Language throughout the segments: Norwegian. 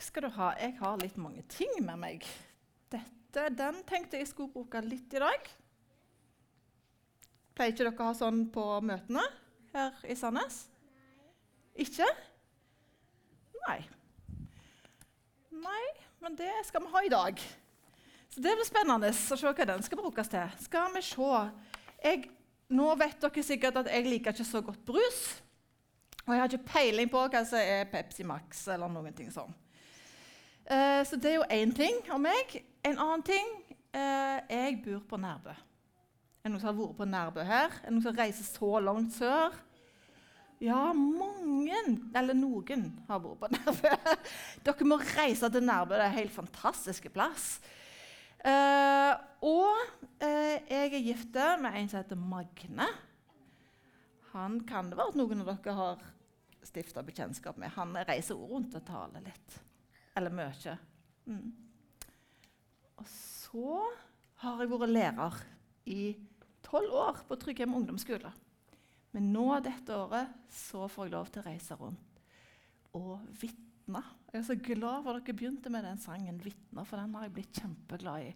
Takk skal du ha. Jeg har litt mange ting med meg. Dette, Den tenkte jeg skulle bruke litt i dag. Pleier ikke dere å ha sånn på møtene her i Sandnes? Ikke? Nei. Nei, men det skal vi ha i dag. Så Det blir spennende å se hva den skal brukes til. Skal vi se. Jeg, nå vet dere sikkert at jeg liker ikke så godt brus. Og jeg har ikke peiling på hva som er Pepsi Max eller noen ting sånn. Uh, så det er jo én ting om meg. En annen ting uh, Jeg bor på Nærbø. Er det noen som har vært på Nærbø her? Er det noen som reiser så langt sør? Ja, mange, eller noen, har vært på Nærbø. Dere må reise til Nærbø. Det er en helt fantastisk plass. Uh, og jeg er gift med en som heter Magne. Han kan det være at noen av dere har stifta bekjentskap med. Han reiser rundt og taler litt. Eller mye. Mm. Og så har jeg vært lærer i tolv år på Tryggheim ungdomsskole. Men nå dette året så får jeg lov til å reise rundt og vitne. Jeg er så glad for at dere begynte med den sangen 'Vitner', for den har jeg blitt kjempeglad i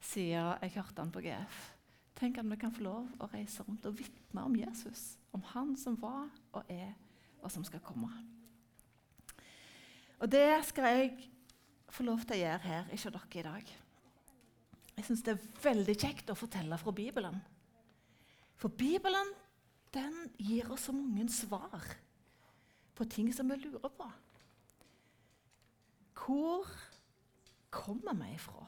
siden jeg hørte den på GF. Tenk at vi kan få lov å reise rundt og vitne om Jesus. Om han som var og er og som skal komme. Og det skal jeg få lov til å gjøre her ikke dere i dag. Jeg syns det er veldig kjekt å fortelle fra Bibelen. For Bibelen den gir oss så mange svar på ting som vi lurer på. Hvor kommer vi ifra?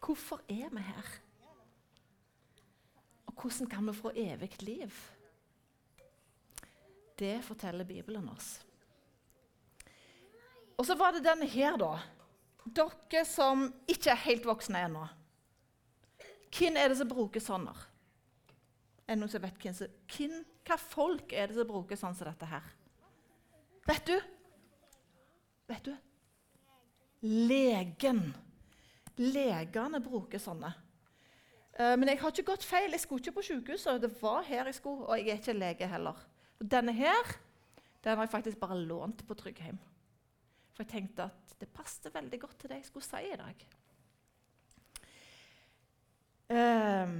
Hvorfor er vi her? Og hvordan kan vi få evig liv? Det forteller Bibelen oss. Og så var det denne her, da. Dere som ikke er helt voksne ennå. Hvem er det som bruker sånne? Er det noen som vet hvem som, hvem, Hva folk er det som bruker sånn som dette her? Vet du? Vet du? Legen. Legene bruker sånne. Uh, men jeg har ikke gått feil. Jeg skulle ikke på sykehuset. Det var her jeg skulle, og jeg er ikke lege heller. Denne her den har jeg faktisk bare lånt på Tryggheim. For jeg tenkte at det passet veldig godt til det jeg skulle si i dag. Um,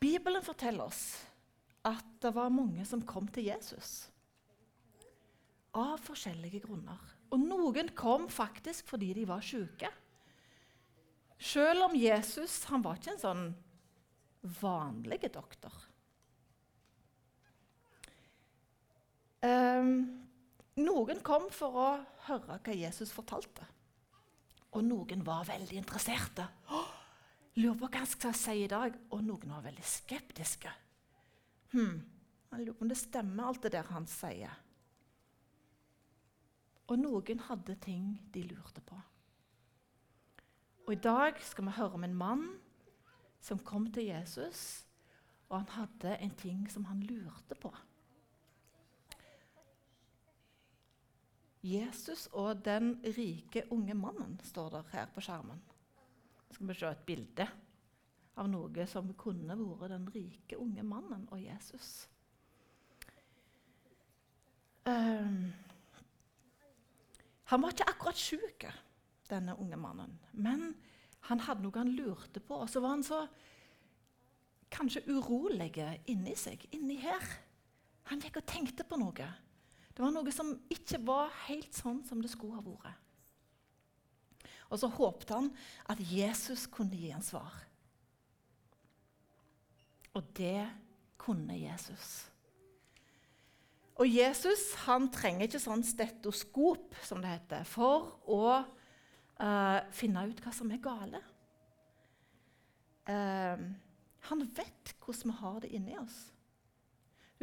Bibelen forteller oss at det var mange som kom til Jesus. Av forskjellige grunner. Og noen kom faktisk fordi de var syke. Selv om Jesus han var ikke en sånn vanlig doktor. Um, noen kom for å høre hva Jesus fortalte. Og noen var veldig interesserte. Lurer på hva han skal si i dag. Og noen var veldig skeptiske. Hm, jeg lurer på om det stemmer, alt det der han sier. Og noen hadde ting de lurte på. Og I dag skal vi høre om en mann som kom til Jesus, og han hadde en ting som han lurte på. Jesus og den rike unge mannen står der her på skjermen. Skal vi se et bilde av noe som kunne vært den rike unge mannen og Jesus. Um, han var ikke akkurat sjuk, denne unge mannen. Men han hadde noe han lurte på. Og så var han så kanskje urolig inni seg, inni her. Han gikk og tenkte på noe. Det var noe som ikke var helt sånn som det skulle ha vært. Og så håpte han at Jesus kunne gi en svar. Og det kunne Jesus. Og Jesus han trenger ikke sånn stetoskop som det heter, for å uh, finne ut hva som er gale. Uh, han vet hvordan vi har det inni oss.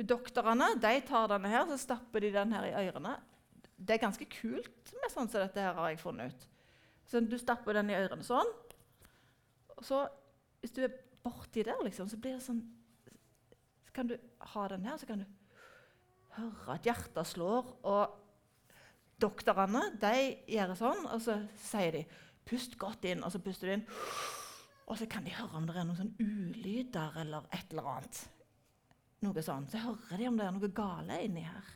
Doktorene de tar denne her, så stapper de den her i ørene. Det er ganske kult med sånn som dette her, har jeg funnet ut. Så Du stapper den i ørene sånn. Og så, hvis du er borti der, liksom, så blir det sånn Så kan du ha den her, så kan du høre at hjertet slår. Og doktorene de gjør sånn, og så sier de 'pust godt inn', og så puster du inn. Og så kan de høre om det er noen sånn ulyder eller et eller annet noe sånt, så hører de om det er noe gale inni her.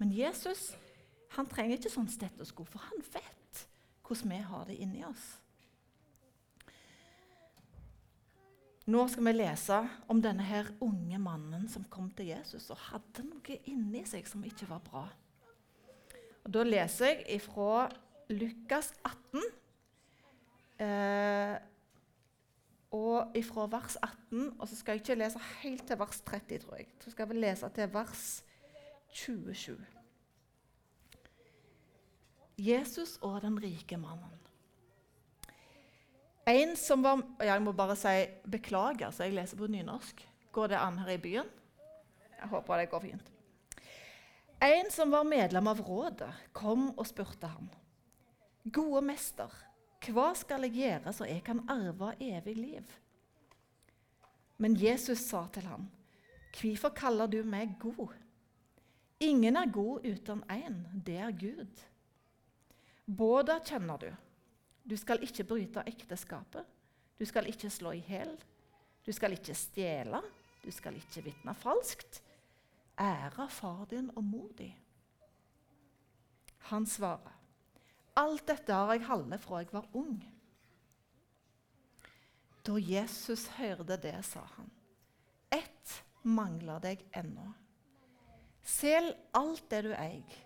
Men Jesus Han trenger ikke sånn stetosko, for han vet hvordan vi har det inni oss. Nå skal vi lese om denne her unge mannen som kom til Jesus og hadde noe inni seg som ikke var bra. Og Da leser jeg fra Lukas 18 eh, og ifra vers 18. Og så skal jeg ikke lese helt til vers 30, tror jeg. Så skal vi lese til vers 27. Jesus og den rike mannen. En som var Jeg må bare si beklager, så jeg leser på nynorsk. Går det an her i byen? Jeg håper det går fint. En som var medlem av rådet, kom og spurte ham. Gode mester, hva skal jeg gjøre så jeg kan arve evig liv? Men Jesus sa til ham, Hvorfor kaller du meg god? Ingen er god uten én, det er Gud. Både kjenner du. Du skal ikke bryte ekteskapet. Du skal ikke slå i hjel. Du skal ikke stjele. Du skal ikke vitne falskt. Ære far din og mor di. Han svarer, alt dette har jeg holdt fra jeg var ung. Da Jesus hørte det, sa han, ett mangler deg ennå. Selg alt det du eier,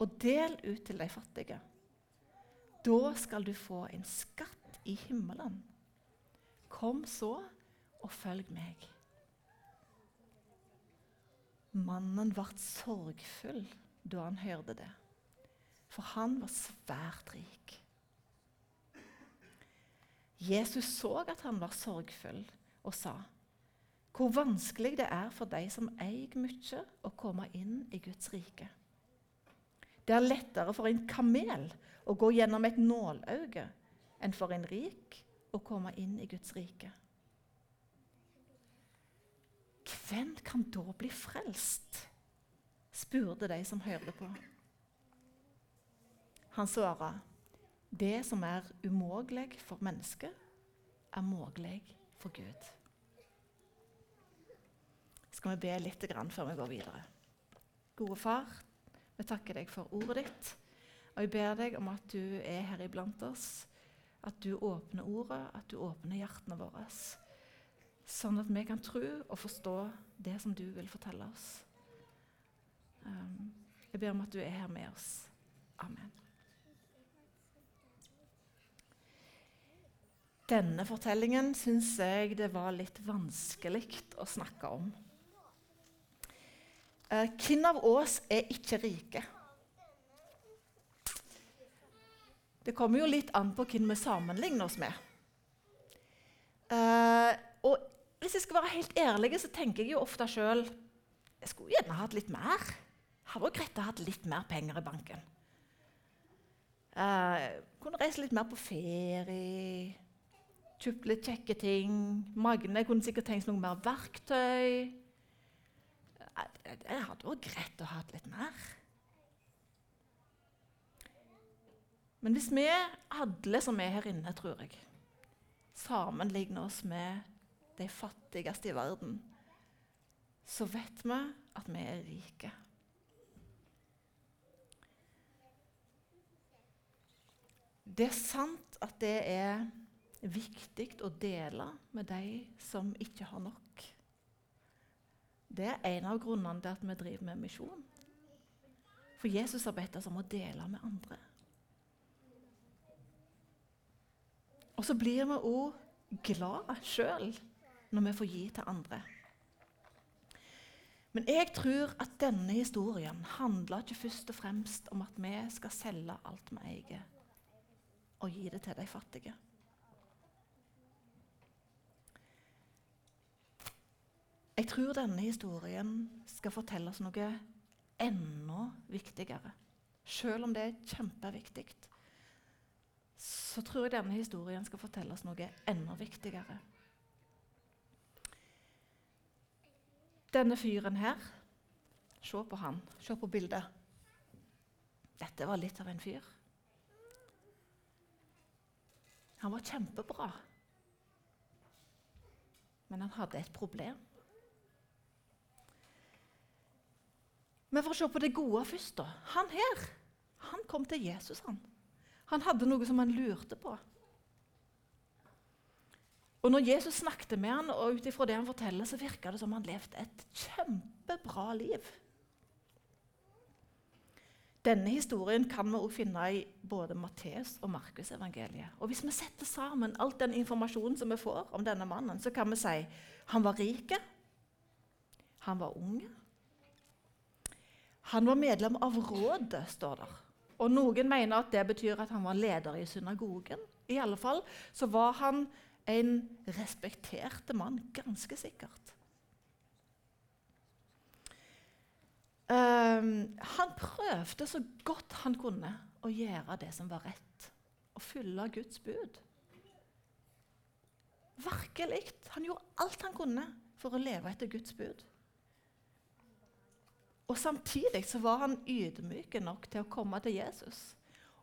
og del ut til de fattige. Da skal du få en skatt i himmelen. Kom så og følg meg. Mannen ble sorgfull da han hørte det, for han var svært rik. Jesus så at han var sorgfull, og sa, 'Hvor vanskelig det er for de som eier mye, å komme inn i Guds rike.' Det er lettere for en kamel å gå gjennom et nålauge enn for en rik å komme inn i Guds rike. Hvem kan da bli frelst? spurte de som hørte på. Han svarer, det som er umågelig for mennesket, er mulig for Gud. Skal vi be litt før vi går videre? Gode Far, vi takker deg for ordet ditt. Og jeg ber deg om at du er her iblant oss, at du åpner ordet, at du åpner hjertene våre. Sånn at vi kan tro og forstå det som du vil fortelle oss. Um, jeg ber om at du er her med oss. Amen. Denne fortellingen syns jeg det var litt vanskelig å snakke om. Hvem av oss er ikke rike? Det kommer jo litt an på hvem vi sammenligner oss med. Uh, og hvis jeg skal være helt ærlig, så tenker jeg jo ofte sjøl jeg skulle gjerne hatt litt mer. Hadde vært greit å ha litt mer penger i banken. Uh, kunne reist litt mer på ferie, kjøpt litt kjekke ting. Magne kunne sikkert tenkt noe mer verktøy. Det hadde vært greit å ha litt mer. Men hvis vi, alle som er her inne, tror jeg, sammenligner oss med de fattigste i verden, så vet vi at vi er rike. Det er sant at det er viktig å dele med de som ikke har nok. Det er en av grunnene til at vi driver med misjon. For Jesus har bedt oss om å dele med andre. Og så blir vi òg glad sjøl når vi får gi til andre. Men jeg tror at denne historien handler ikke først og fremst om at vi skal selge alt vi eier, og gi det til de fattige. Jeg tror denne historien skal fortelle oss noe enda viktigere, selv om det er kjempeviktig så tror jeg denne historien skal fortelle oss noe enda viktigere. Denne fyren her Se på han. Se på bildet. Dette var litt av en fyr. Han var kjempebra. Men han hadde et problem. Vi får se på det gode først. da. Han her Han kom til Jesus, han. Han hadde noe som han lurte på. Og når Jesus snakket med han, og ut ifra det han forteller, så virka det som han levde et kjempebra liv. Denne historien kan vi også finne i både Matteus og Markus' evangeliet. Og Hvis vi setter sammen alt den informasjonen som vi får om denne mannen, så kan vi si han var rik, han var ung, han var medlem av rådet, står der. Og Noen mener at det betyr at han var leder i synagogen. I alle fall så var han en respekterte mann, ganske sikkert. Um, han prøvde så godt han kunne å gjøre det som var rett, å fylle Guds bud. Virkelig. Han gjorde alt han kunne for å leve etter Guds bud. Og Samtidig så var han ydmyk nok til å komme til Jesus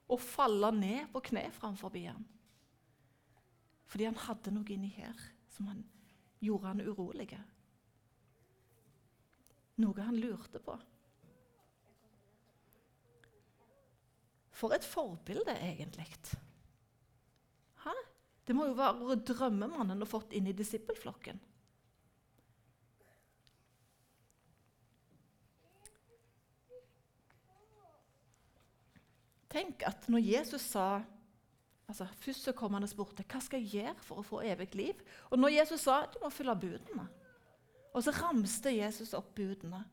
og falle ned på kne framfor ham. Fordi han hadde noe inni her som han gjorde han urolig. Noe han lurte på. For et forbilde, egentlig. Hæ? Det må jo være drømmemannen å fått inn i disippelflokken. Tenk at når Jesus sa altså Først så kom han og spurte hva skal jeg gjøre for å få evig liv. Og når Jesus sa du må følge budene, og så ramste Jesus opp budene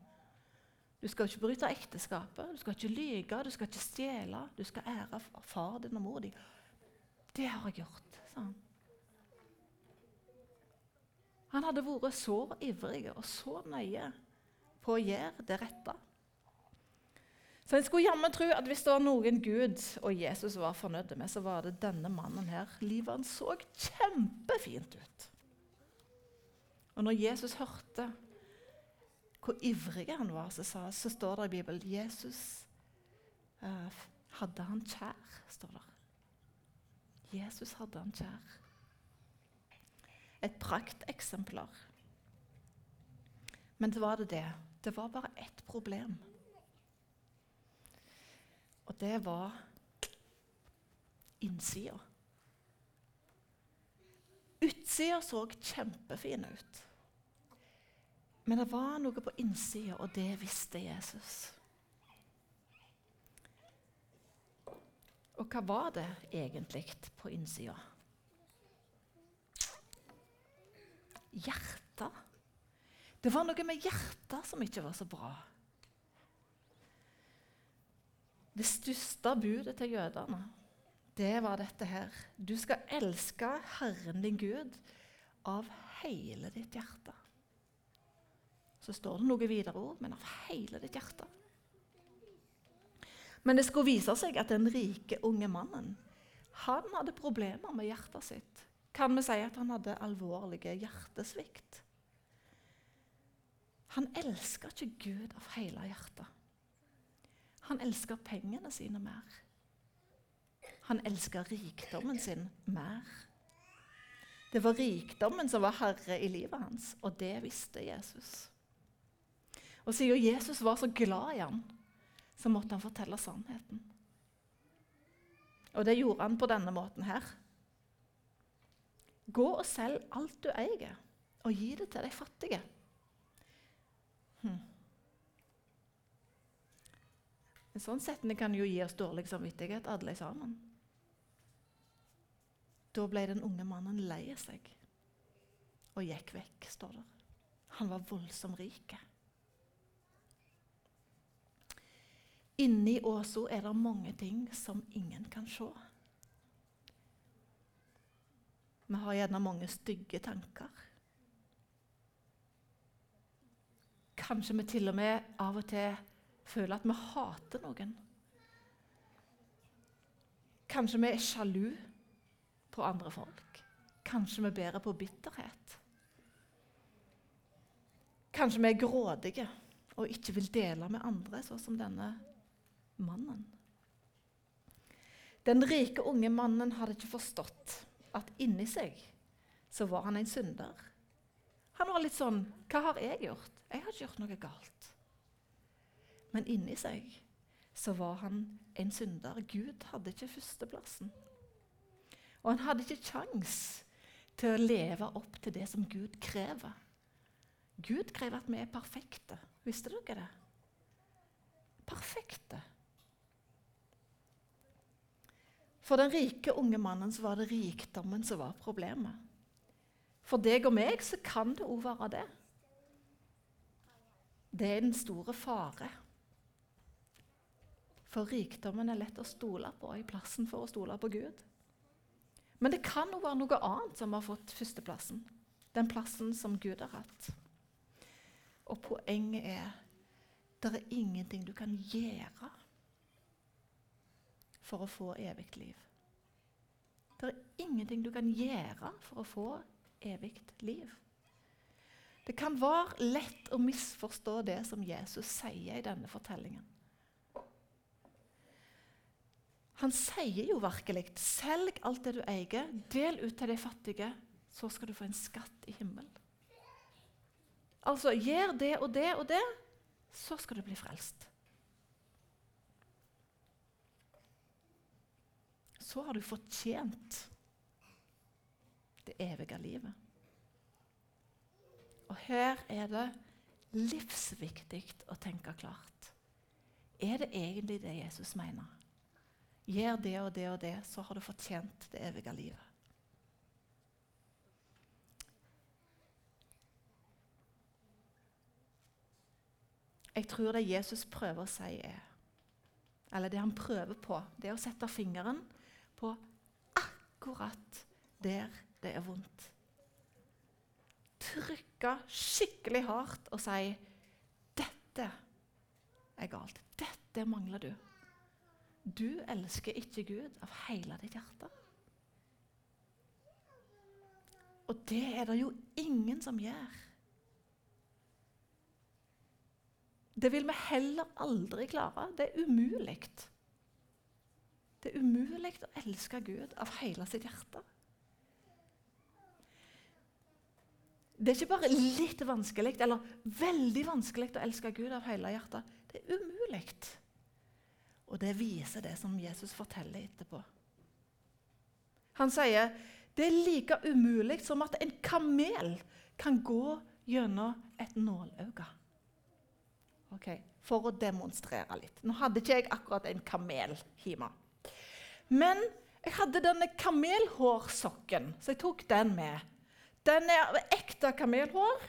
du skal ikke bryte ekteskapet, du skal ikke lyge, du skal ikke stjele. Du skal ære far din og mor din. Det har jeg gjort, sa han. Han hadde vært så ivrig og så nøye på å gjøre det rette. Så en skulle jammen tro at hvis det var noen Gud og Jesus var fornøyd med, så var det denne mannen her. Livet hans så kjempefint ut. Og når Jesus hørte hvor ivrig han var, så, sa, så står det i Bibelen Jesus uh, hadde han kjær, står det. Jesus hadde han kjær. Et prakteksemplar. Men det var det det. Det var bare ett problem. Og det var innsida. Utsida så kjempefin ut. Men det var noe på innsida, og det visste Jesus. Og hva var det egentlig på innsida? Hjertet. Det var noe med hjertet som ikke var så bra. Det største budet til jødene, det var dette her. Du skal elske Herren din Gud av hele ditt hjerte så står det noe videre ord, men av hele ditt hjerte. Men det skulle vise seg at den rike, unge mannen han hadde problemer med hjertet sitt. Kan vi si at han hadde alvorlige hjertesvikt? Han elska ikke Gud av hele hjertet. Han elsker pengene sine mer. Han elsker rikdommen sin mer. Det var rikdommen som var herre i livet hans, og det visste Jesus. Og siden Jesus var så glad i ham, så måtte han fortelle sannheten. Og det gjorde han på denne måten her. Gå og selg alt du eier, og gi det til de fattige. Hm. En sånn setning kan jo gi oss dårlig samvittighet, alle sammen. Da ble den unge mannen lei seg og gikk vekk, står det. Han var voldsomt rik. Inni Åso er det mange ting som ingen kan se. Vi har gjerne mange stygge tanker. Kanskje vi til og med av og til føler at vi hater noen. Kanskje vi er sjalu på andre folk. Kanskje vi bærer på bitterhet. Kanskje vi er grådige og ikke vil dele med andre, sånn som denne mannen. Den rike, unge mannen hadde ikke forstått at inni seg så var han en synder. Han var litt sånn Hva har jeg gjort? Jeg har ikke gjort noe galt. Men inni seg så var han en synder. Gud hadde ikke førsteplassen. Og han hadde ikke kjangs til å leve opp til det som Gud krever. Gud krever at vi er perfekte. Visste dere det? Perfekte. For den rike unge mannen så var det rikdommen som var problemet. For deg og meg så kan det òg være det. Det er den store fare. For rikdommen er lett å stole på i plassen for å stole på Gud. Men det kan jo være noe annet som har fått førsteplassen. Den plassen som Gud har hatt. Og poenget er det er ingenting du kan gjøre for å få evig liv. Det er ingenting du kan gjøre for å få evig liv. Det kan være lett å misforstå det som Jesus sier i denne fortellingen. Han sier jo virkelig 'selg alt det du eier, del ut til de fattige, så skal du få en skatt i himmelen'. Altså, gjør det og det og det, så skal du bli frelst. Så har du fortjent det evige livet. Og her er det livsviktig å tenke klart. Er det egentlig det Jesus mener? Gjør det og det og det, så har du fortjent det evige livet. Jeg tror det Jesus prøver å si, er Eller det han prøver på, det er å sette fingeren på akkurat der det er vondt. Trykke skikkelig hardt og si 'Dette er galt. Dette mangler du.' Du elsker ikke Gud av hele ditt hjerte. Og det er det jo ingen som gjør. Det vil vi heller aldri klare. Det er umulig. Det er umulig å elske Gud av hele sitt hjerte. Det er ikke bare litt vanskelig eller veldig vanskelig å elske Gud av hele hjertet. Det er umulig. Og det viser det som Jesus forteller etterpå. Han sier det er like umulig som at en kamel kan gå gjennom et nåløye. Okay, for å demonstrere litt. Nå hadde ikke jeg akkurat en kamel hjemme. Men jeg hadde denne kamelhårsokken, så jeg tok den med. Den er av ekte kamelhår,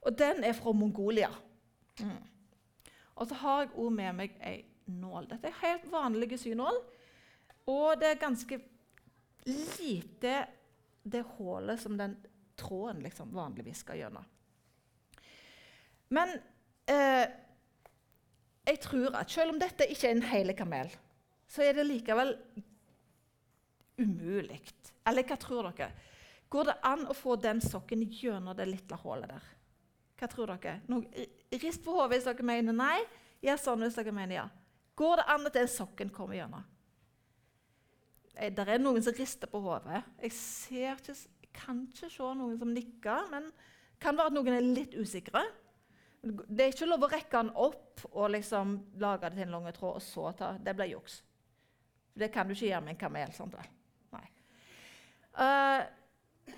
og den er fra Mongolia. Mm. Og så har jeg òg med meg ei nål. Dette er helt vanlige synål, og det er ganske lite det hullet som den tråden liksom vanligvis skal gjennom. Men eh, jeg tror at selv om dette ikke er en hel kamel, så er det likevel umulig. Eller hva tror dere? Går det an å få den sokken gjennom det lille hullet der? Hva tror dere? Nå, rist på hodet hvis dere mener nei. Gjør sånn hvis dere mener ja. Går det an at den sokken kommer gjennom? Eh, det er noen som rister på hodet. Jeg ser ikke, kan ikke se noen som nikker, men det kan være at noen er litt usikre. Det er ikke lov å rekke den opp og liksom lage det til en lang tråd og så ta Det blir juks. Det kan du ikke gjøre med en kamel. sant vel? Nei. Uh,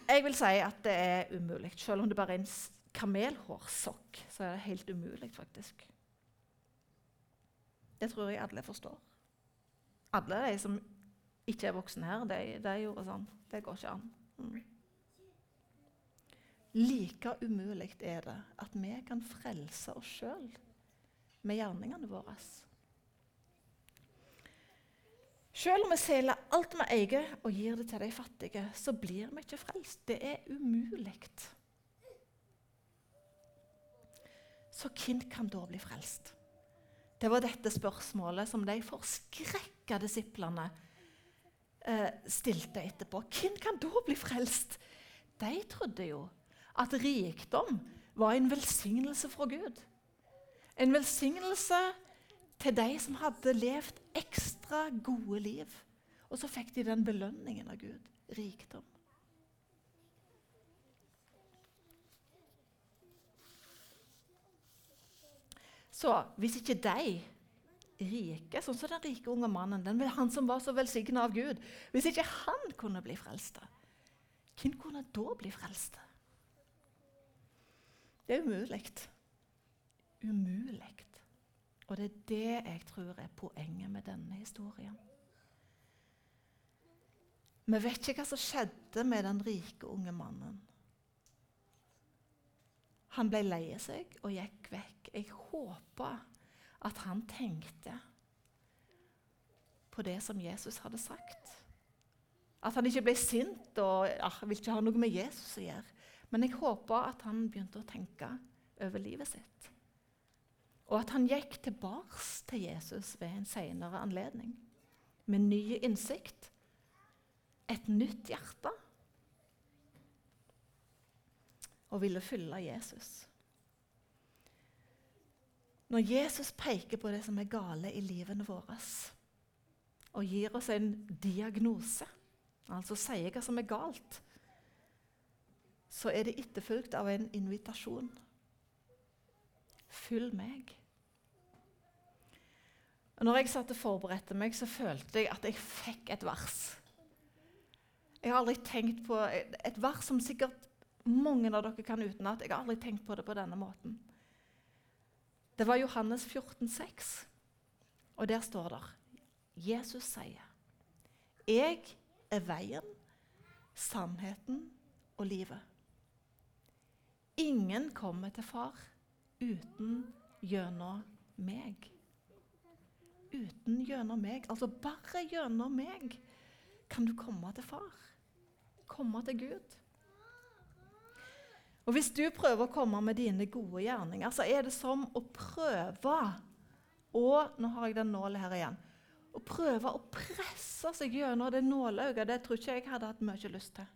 jeg vil si at det er umulig. Selv om det bare er en kamelhårsokk, så er det helt umulig, faktisk. Det tror jeg alle forstår. Alle de som ikke er voksne her, de, de gjorde sånn. Det går ikke an. Mm. Like umulig er det at vi kan frelse oss sjøl med gjerningene våre. Selv om vi selger alt vi eier og gir det til de fattige, så blir vi ikke frelst. Det er umulig. Så hvem kan da bli frelst? Det var dette spørsmålet som de forskrekka disiplene eh, stilte etterpå. Hvem kan da bli frelst? De trodde jo at rikdom var en velsignelse fra Gud. En velsignelse til de som hadde levd ekstra gode liv. Og så fikk de den belønningen av Gud rikdom. Så hvis ikke de rike, sånn som den rike unge mannen, den, han som var så velsigna av Gud Hvis ikke han kunne bli frelst, hvem kunne da bli frelst? Det er umulig. Umulig. Og det er det jeg tror er poenget med denne historien. Vi vet ikke hva som skjedde med den rike unge mannen. Han ble lei seg og gikk vekk. Jeg håper at han tenkte på det som Jesus hadde sagt. At han ikke ble sint og ja, vil ikke ha noe med Jesus å gjøre. Men jeg håper at han begynte å tenke over livet sitt. Og at han gikk tilbake til Jesus ved en senere anledning. Med ny innsikt. Et nytt hjerte. Og ville følge Jesus. Når Jesus peker på det som er gale i livene våre, og gir oss en diagnose, altså sier hva som er galt, så er det etterfulgt av en invitasjon. Følg meg. Og når jeg satt og forberedte meg, så følte jeg at jeg fikk et vers. Jeg har aldri tenkt på Et vers som sikkert mange av dere kan utenat. Jeg har aldri tenkt på det på denne måten. Det var Johannes 14, 14,6, og der står det Jesus sier, 'Jeg er veien, sannheten og livet'. Ingen kommer til far uten gjennom meg. Uten gjennom meg, altså bare gjennom meg, kan du komme til far. Komme til Gud. Og Hvis du prøver å komme med dine gode gjerninger, så er det som å prøve å nå har jeg den nåla her igjen. Å prøve å presse seg gjennom det nålauget, det tror ikke jeg hadde hatt mye lyst til.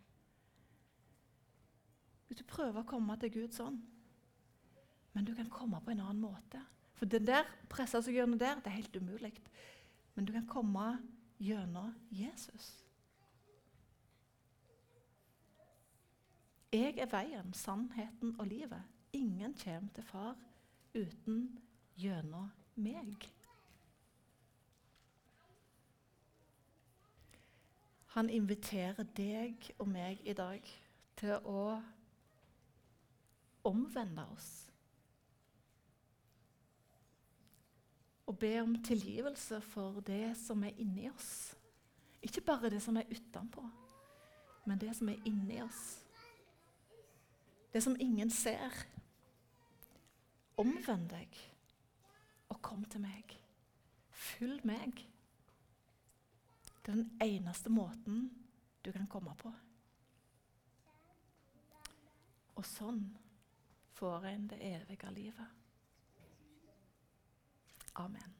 Hvis du prøver å komme til Gud sånn Men du kan komme på en annen måte. For det der, presse seg gjennom der, det er helt umulig. Men du kan komme gjennom Jesus. Jeg er veien, sannheten og livet. Ingen kommer til far uten gjennom meg. Han inviterer deg og meg i dag til å omvende oss. Og be om tilgivelse for det som er inni oss. Ikke bare det som er utenpå, men det som er inni oss. Det som ingen ser. Omvend deg og kom til meg. Følg meg. Det er den eneste måten du kan komme på. Og sånn får en det evige livet. Amen.